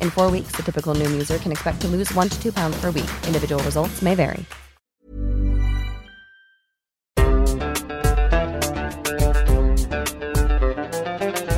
In four weeks, the typical Noom user can expect to lose one to two pounds per week. Individual results may vary.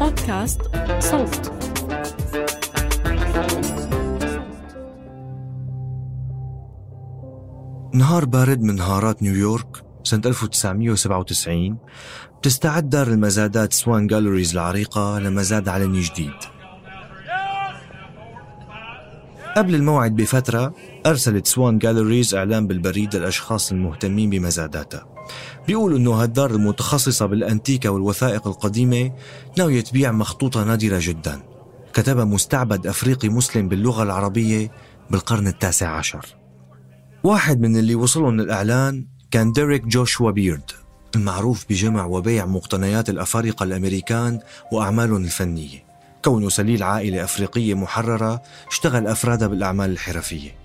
بودكاست صوت نهار بارد من نهارات نيويورك سنة 1997 بتستعد دار المزادات سوان جالوريز العريقة لمزاد علني جديد قبل الموعد بفترة أرسلت Swann Galleries إعلان بالبريد للأشخاص المهتمين بمزاداتها بيقولوا إنه هالدار المتخصصة بالأنتيكا والوثائق القديمة ناوية تبيع مخطوطة نادرة جدا. كتبها مستعبد أفريقي مسلم باللغة العربية بالقرن التاسع عشر. واحد من اللي وصلوا من الإعلان كان ديريك جوشوا بيرد المعروف بجمع وبيع مقتنيات الأفارقة الأمريكان وأعمالهم الفنية. كونه سليل عائلة أفريقية محررة اشتغل أفرادها بالأعمال الحرفية.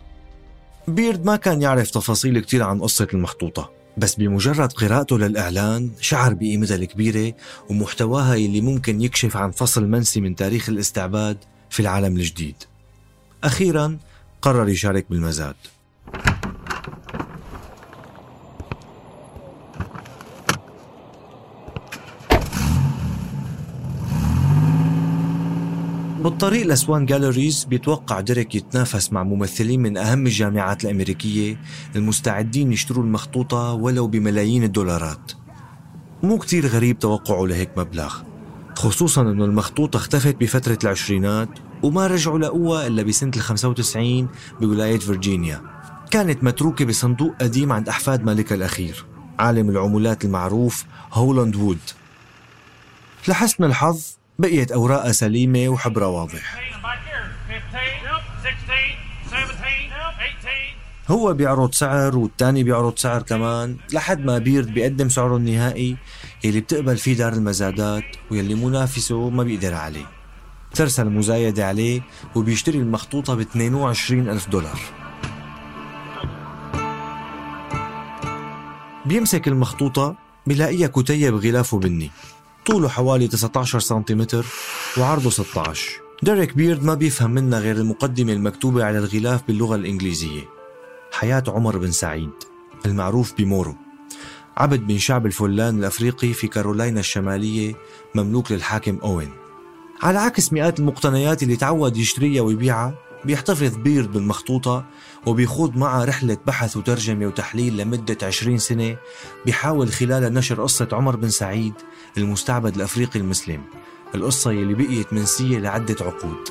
بيرد ما كان يعرف تفاصيل كتير عن قصة المخطوطة بس بمجرد قراءته للإعلان شعر بقيمتها الكبيرة ومحتواها اللي ممكن يكشف عن فصل منسي من تاريخ الاستعباد في العالم الجديد. أخيرا قرر يشارك بالمزاد. بالطريق لسوان جاليريز بيتوقع ديريك يتنافس مع ممثلين من أهم الجامعات الأمريكية المستعدين يشتروا المخطوطة ولو بملايين الدولارات. مو كتير غريب توقعه لهيك مبلغ خصوصا أنه المخطوطة اختفت بفترة العشرينات وما رجعوا لقوها إلا بسنة ال 95 بولاية فرجينيا كانت متروكة بصندوق قديم عند أحفاد مالكها الأخير عالم العملات المعروف هولاند وود. لحسن الحظ بقيت أوراقها سليمة وحبرها واضح. هو بيعرض سعر والتاني بيعرض سعر كمان لحد ما بيرد بيقدم سعره النهائي يلي بتقبل فيه دار المزادات ويلي منافسه ما بيقدر عليه. ترسل مزايدة عليه وبيشتري المخطوطة ب 22 ألف دولار. بيمسك المخطوطة بلاقيها كتيب غلافه بني طوله حوالي 19 سنتيمتر وعرضه 16 ديريك بيرد ما بيفهم منها غير المقدمة المكتوبة على الغلاف باللغة الإنجليزية. حياة عمر بن سعيد المعروف بمورو. عبد من شعب الفلان الأفريقي في كارولاينا الشمالية مملوك للحاكم أوين. على عكس مئات المقتنيات اللي تعود يشتريها ويبيعها بيحتفظ بيرد بالمخطوطة وبيخوض معها رحلة بحث وترجمة وتحليل لمدة 20 سنة بيحاول خلالها نشر قصة عمر بن سعيد المستعبد الأفريقي المسلم. القصة يلي بقيت منسية لعدة عقود.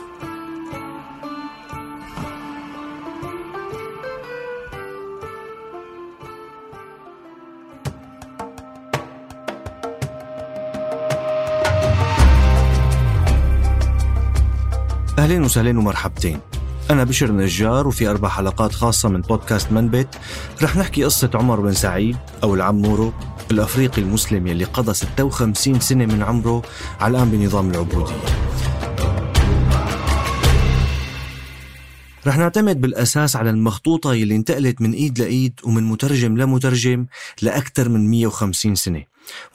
أهلين وسهلين ومرحبتين. أنا بشر نجار وفي أربع حلقات خاصة من بودكاست منبت. رح نحكي قصة عمر بن سعيد أو العم نورو الأفريقي المسلم يلي قضى 56 سنة من عمره على الآن بنظام العبودية. رح نعتمد بالأساس على المخطوطة يلي انتقلت من إيد لإيد ومن مترجم لمترجم لأكثر من 150 سنة.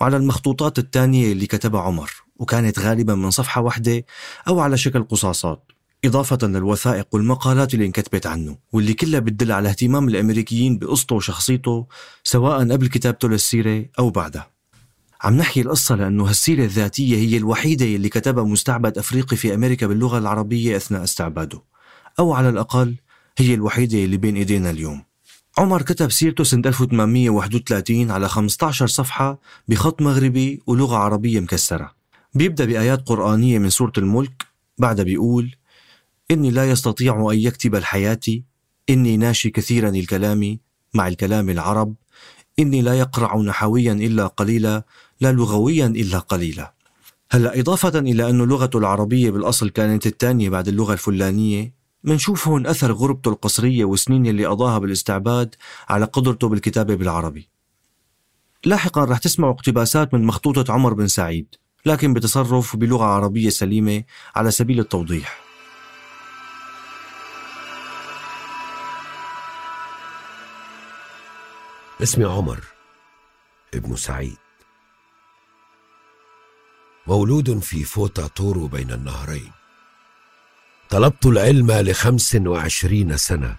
وعلى المخطوطات الثانية اللي كتبها عمر وكانت غالبا من صفحة واحدة أو على شكل قصاصات. إضافة للوثائق والمقالات اللي انكتبت عنه واللي كلها بتدل على اهتمام الأمريكيين بقصته وشخصيته سواء قبل كتابته للسيرة أو بعدها. عم نحكي القصة لأنه هالسيرة الذاتية هي الوحيدة اللي كتبها مستعبد أفريقي في أمريكا باللغة العربية أثناء استعباده. أو على الأقل هي الوحيدة اللي بين إيدينا اليوم. عمر كتب سيرته سنة 1831 على 15 صفحة بخط مغربي ولغة عربية مكسرة. بيبدأ بآيات قرآنية من سورة الملك بعدها بيقول إني لا يستطيع أن يكتب الحياة. إني ناشي كثيرا الكلام مع الكلام العرب. إني لا يقرع نحويا إلا قليلا لا لغويا إلا قليلا. هلأ إضافة إلى أن لغته العربية بالأصل كانت الثانية بعد اللغة الفلانية منشوف هون أثر غربته القصرية وسنين اللي قضاها بالاستعباد على قدرته بالكتابة بالعربي. لاحقا رح تسمعوا اقتباسات من مخطوطة عمر بن سعيد لكن بتصرف بلغة عربية سليمة على سبيل التوضيح. اسمي عمر ابن سعيد. مولود في فوتا تورو بين النهرين. طلبت العلم لخمس وعشرين سنة.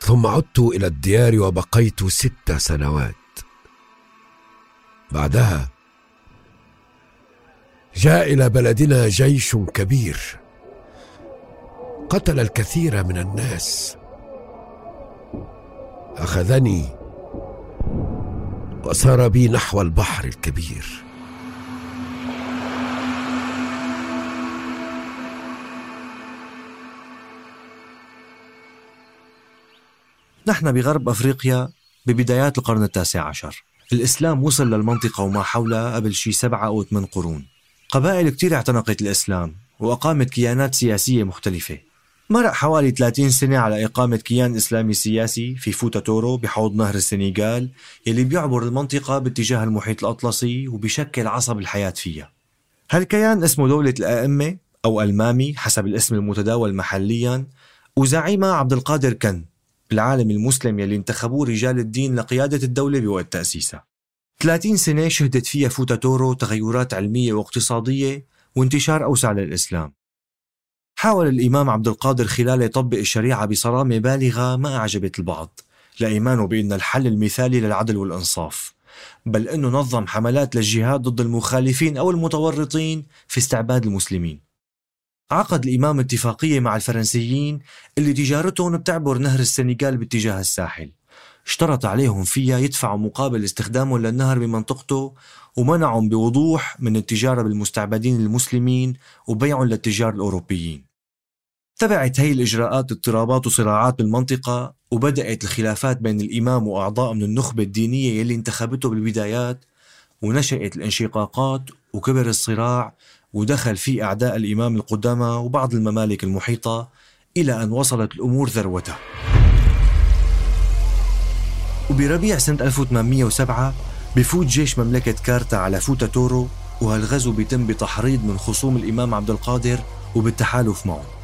ثم عدت إلى الديار وبقيت ست سنوات. بعدها جاء إلى بلدنا جيش كبير. قتل الكثير من الناس. أخذني وسار بي نحو البحر الكبير. نحن بغرب أفريقيا ببدايات القرن التاسع عشر. الإسلام وصل للمنطقة وما حولها قبل شي سبعة أو ثمان قرون. قبائل كتير اعتنقت الإسلام وأقامت كيانات سياسية مختلفة. مرق حوالي 30 سنة على إقامة كيان إسلامي سياسي في فوتا تورو بحوض نهر السنغال يلي بيعبر المنطقة باتجاه المحيط الأطلسي وبيشكل عصب الحياة فيها. هالكيان اسمه دولة الأئمة أو ألمامي حسب الاسم المتداول محليا وزعيمها عبد القادر كن العالم المسلم يلي انتخبوه رجال الدين لقيادة الدولة بوقت تأسيسها 30 سنة شهدت فيها فوتا تورو تغيرات علمية واقتصادية وانتشار أوسع للإسلام. حاول الإمام عبد القادر خلال يطبق الشريعة بصرامة بالغة ما أعجبت البعض. لإيمانه بأن الحل المثالي للعدل والإنصاف. بل أنه نظم حملات للجهاد ضد المخالفين أو المتورطين في استعباد المسلمين. عقد الإمام اتفاقية مع الفرنسيين اللي تجارتهم بتعبر نهر السنغال باتجاه الساحل. اشترط عليهم فيها يدفعوا مقابل استخدامهم للنهر بمنطقته ومنعهم بوضوح من التجارة بالمستعبدين المسلمين وبيعهم للتجار الأوروبيين. تبعت هي الإجراءات اضطرابات وصراعات بالمنطقة وبدأت الخلافات بين الإمام وأعضاء من النخبة الدينية يلي انتخبته بالبدايات ونشأت الانشقاقات وكبر الصراع ودخل فيه أعداء الإمام القدامى وبعض الممالك المحيطة إلى أن وصلت الأمور ذروتها. وبربيع سنة 1807 بفوت جيش مملكة كارتا على فوتا تورو وهالغزو بيتم بتحريض من خصوم الإمام عبد القادر وبالتحالف معه.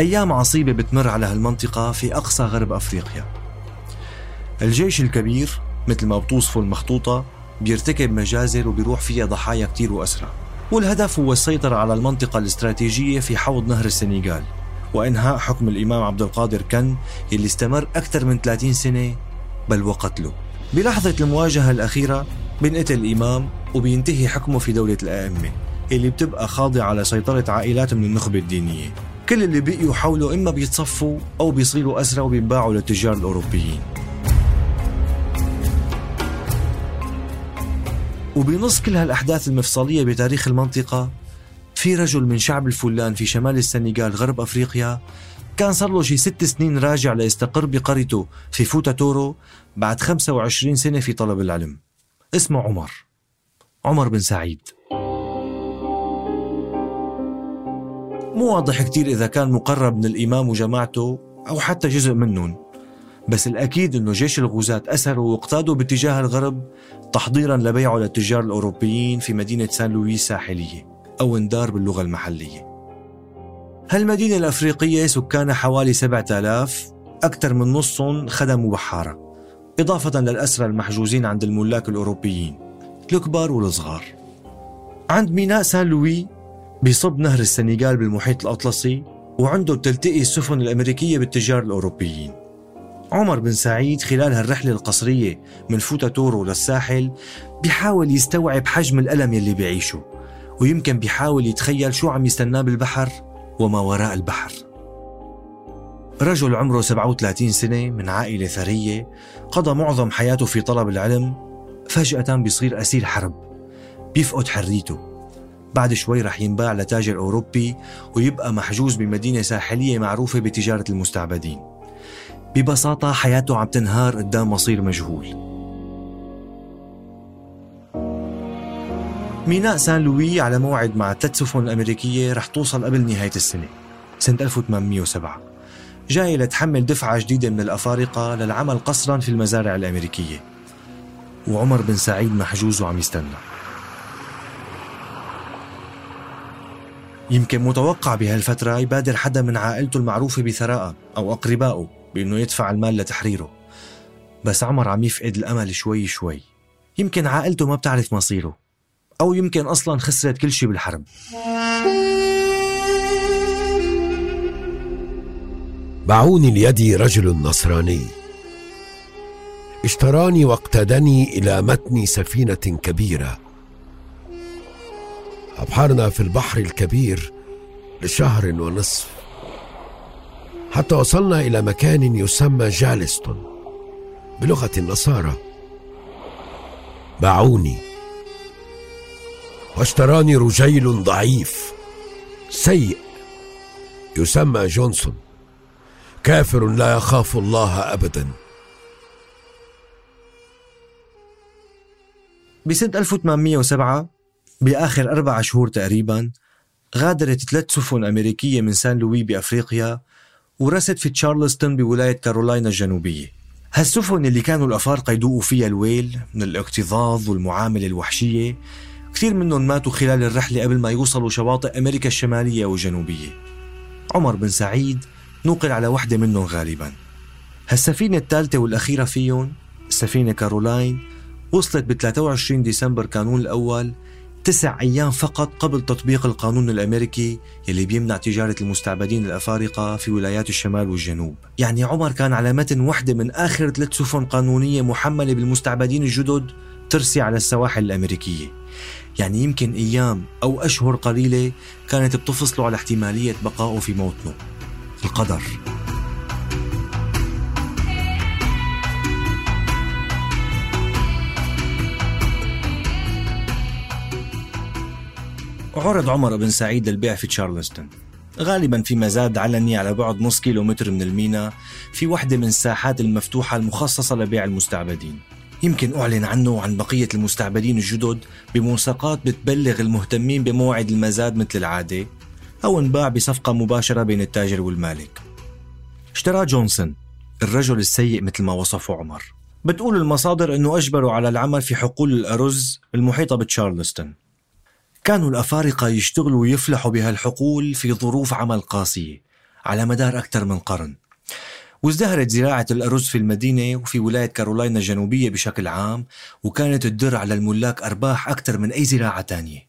أيام عصيبة بتمر على هالمنطقة في أقصى غرب أفريقيا. الجيش الكبير مثل ما بتوصفه المخطوطة بيرتكب مجازر وبيروح فيها ضحايا كتير وأسرى والهدف هو السيطرة على المنطقة الاستراتيجية في حوض نهر السنغال وإنهاء حكم الإمام عبد القادر كن يلي استمر أكثر من 30 سنة بل وقتله. بلحظة المواجهة الأخيرة بينقتل الإمام وبينتهي حكمه في دولة الأئمة اللي بتبقى خاضعة لسيطرة عائلات من النخبة الدينية. كل اللي بقيوا حوله إما بيتصفوا أو بيصيروا أسرى وبينباعوا للتجار الأوروبيين. وبنص كل هالأحداث المفصلية بتاريخ المنطقة في رجل من شعب الفلان في شمال السنغال غرب أفريقيا كان صار له شي ست سنين راجع ليستقر بقريته في فوتا تورو بعد 25 سنة في طلب العلم. اسمه عمر عمر بن سعيد. مو واضح كتير إذا كان مقرب من الإمام وجماعته أو حتى جزء منهم. بس الأكيد أنه جيش الغزاة أسروا واقتادوا باتجاه الغرب تحضيرا لبيعه للتجار الأوروبيين في مدينة سان لويس الساحلية أو اندار باللغة المحلية. هالمدينة الأفريقية سكانها حوالي 7000 أكثر من نصهم خدموا بحارة إضافة للأسرى المحجوزين عند الملاك الأوروبيين الكبار والصغار. عند ميناء سان لوي بيصب نهر السنغال بالمحيط الأطلسي وعنده بتلتقي السفن الأمريكية بالتجار الأوروبيين. عمر بن سعيد خلال هالرحلة القصرية من فوتا تورو للساحل بيحاول يستوعب حجم الألم يلي بيعيشه ويمكن بيحاول يتخيل شو عم يستناه بالبحر وما وراء البحر. رجل عمره 37 سنة من عائلة ثرية قضى معظم حياته في طلب العلم فجأة بيصير أسير حرب بيفقد حريته. بعد شوي رح ينباع لتاجر أوروبي ويبقى محجوز بمدينة ساحلية معروفة بتجارة المستعبدين. ببساطة حياته عم تنهار قدام مصير مجهول. ميناء سان لوي على موعد مع ثلاث سفن أمريكية رح توصل قبل نهاية السنة سنة 1807 جاي لتحمل دفعة جديدة من الأفارقة للعمل قصرا في المزارع الأمريكية. وعمر بن سعيد محجوز وعم يستنى. يمكن متوقع بهالفترة يبادر حدا من عائلته المعروفة بثراء أو أقربائه بأنه يدفع المال لتحريره. بس عمر عم يفقد الأمل شوي شوي. يمكن عائلته ما بتعرف مصيره. أو يمكن أصلا خسرت كل شيء بالحرب باعوني ليدي رجل نصراني. اشتراني واقتدني إلى متن سفينة كبيرة. أبحرنا في البحر الكبير لشهر ونصف. حتى وصلنا إلى مكان يسمى جالستون بلغة النصارى. باعوني. واشتراني رجيل ضعيف سيء يسمى جونسون. كافر لا يخاف الله ابدا. بسنة 1807 بآخر أربع شهور تقريبا غادرت ثلاث سفن أمريكية من سان لوي بأفريقيا ورست في تشارلستون بولاية كارولاينا الجنوبية. هالسفن اللي كانوا الأفارقة يدوقوا فيها الويل من الاكتظاظ والمعاملة الوحشية كثير منهم ماتوا خلال الرحلة قبل ما يوصلوا شواطئ أمريكا الشمالية والجنوبية. عمر بن سعيد نوقل على وحدة منهم غالبا. هالسفينة الثالثة والأخيرة فيهم السفينة كارولاين وصلت ب 23 ديسمبر كانون الأول تسع أيام فقط قبل تطبيق القانون الأمريكي يلي بيمنع تجارة المستعبدين الأفارقة في ولايات الشمال والجنوب. يعني عمر كان على متن وحدة من آخر ثلاث سفن قانونية محملة بالمستعبدين الجدد ترسي على السواحل الأمريكية. يعني يمكن أيام أو أشهر قليلة كانت بتفصله على احتمالية بقائه في موطنه القدر. عرض عمر بن سعيد للبيع في تشارلستون. غالبا في مزاد علني على بعد نص كيلومتر من الميناء في واحدة من الساحات المفتوحة المخصصة لبيع المستعبدين. يمكن أعلن عنه وعن بقية المستعبدين الجدد بملصقات بتبلغ المهتمين بموعد المزاد مثل العادة أو انباع بصفقة مباشرة بين التاجر والمالك. اشترى جونسون الرجل السيء مثل ما وصفه عمر. بتقول المصادر أنه أجبروا على العمل في حقول الأرز المحيطة بتشارلستون. كانوا الأفارقة يشتغلوا ويفلحوا بهالحقول في ظروف عمل قاسية على مدار أكثر من قرن. وازدهرت زراعة الأرز في المدينة وفي ولاية كارولاينا الجنوبية بشكل عام وكانت تدر على الملاك أرباح أكثر من أي زراعة تانية.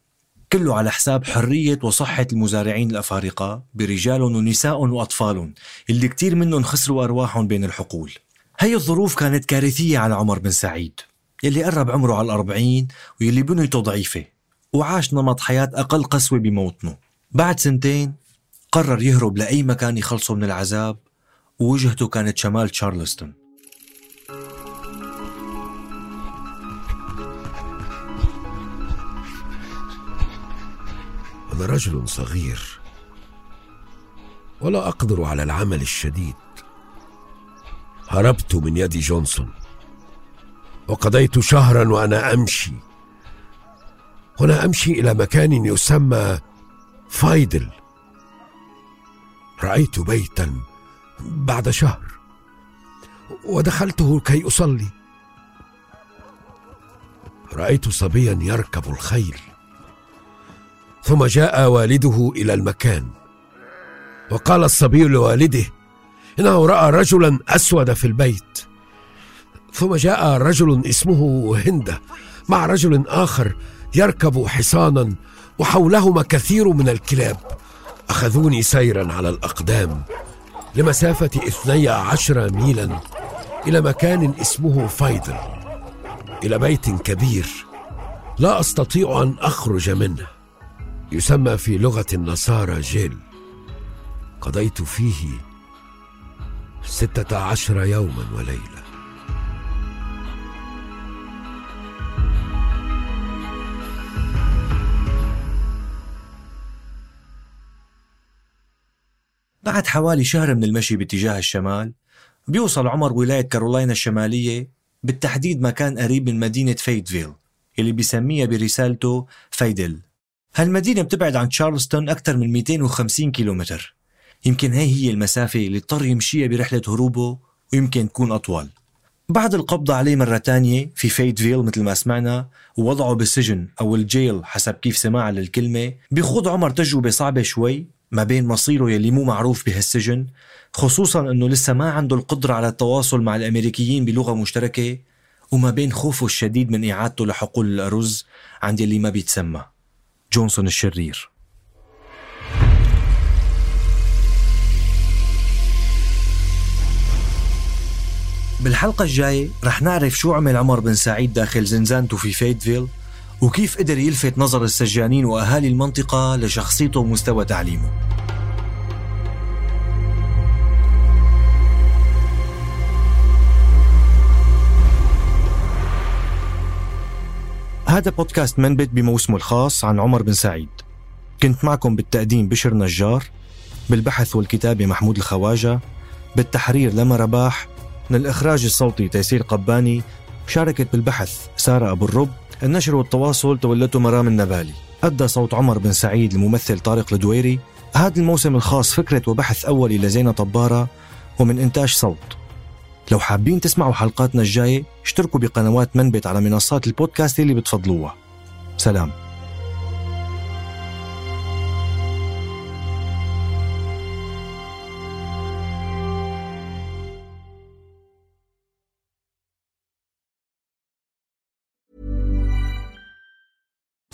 كله على حساب حرية وصحة المزارعين الأفارقة برجالهم ونسائهم وأطفالهم اللي كتير منهم خسروا أرواحهم بين الحقول. هي الظروف كانت كارثية على عمر بن سعيد يلي قرب عمره على الأربعين ويلي بنيته ضعيفة. وعاش نمط حياة أقل قسوة بموطنه بعد سنتين قرر يهرب لأي مكان يخلصه من العذاب ووجهته كانت شمال تشارلستون. أنا رجل صغير ولا أقدر على العمل الشديد. هربت من يد جونسون وقضيت شهرا وأنا أمشي. هنا أمشي إلى مكان يسمى فايدل. رأيت بيتا بعد شهر ودخلته كي أصلي. رأيت صبيا يركب الخيل. ثم جاء والده إلى المكان. وقال الصبي لوالده إنه رأى رجلا أسود في البيت. ثم جاء رجل اسمه هندة مع رجل آخر يركب حصانا وحولهما كثير من الكلاب. أخذوني سيرا على الأقدام لمسافة اثني عشر ميلا إلى مكان اسمه فايدل إلى بيت كبير لا أستطيع أن أخرج منه يسمى في لغة النصارى جيل. قضيت فيه ستة عشر يوما وليلة بعد حوالي شهر من المشي باتجاه الشمال بيوصل عمر ولاية كارولاينا الشمالية بالتحديد مكان قريب من مدينة فيدفيل اللي بيسميها برسالته فيدل هالمدينة بتبعد عن تشارلستون أكثر من 250 كيلومتر. يمكن هي هي المسافة اللي اضطر يمشيها برحلة هروبه ويمكن تكون أطول. بعد القبض عليه مرة تانية في فيدفيل مثل ما سمعنا ووضعه بالسجن أو ال jail حسب كيف سماع للكلمة بيخوض عمر تجربة صعبة شوي ما بين مصيره يلي مو معروف بهالسجن خصوصا إنه لسه ما عنده القدرة على التواصل مع الأمريكيين بلغة مشتركة وما بين خوفه الشديد من إعادته لحقول الأرز عند يلي ما بيتسمى. جونسون الشرير. بالحلقة الجاية رح نعرف شو عمل عمر بن سعيد داخل زنزانته في فيدفيل. وكيف قدر يلفت نظر السجانين وأهالي المنطقة لشخصيته ومستوى تعليمه؟ هذا بودكاست منبت بموسمه الخاص عن عمر بن سعيد. كنت معكم بالتقديم بشر نجار بالبحث والكتابة محمود الخواجة بالتحرير لما رباح من الإخراج الصوتي تيسير قباني شاركت بالبحث سارة أبو الرب النشر والتواصل تولته مرام النبالي. أدى صوت عمر بن سعيد الممثل طارق الدويري. هذا الموسم الخاص فكرة وبحث أولي لزينة طبارة ومن إنتاج صوت. لو حابين تسمعوا حلقاتنا الجاية اشتركوا بقنوات منبت على منصات البودكاست اللي بتفضلوها. سلام.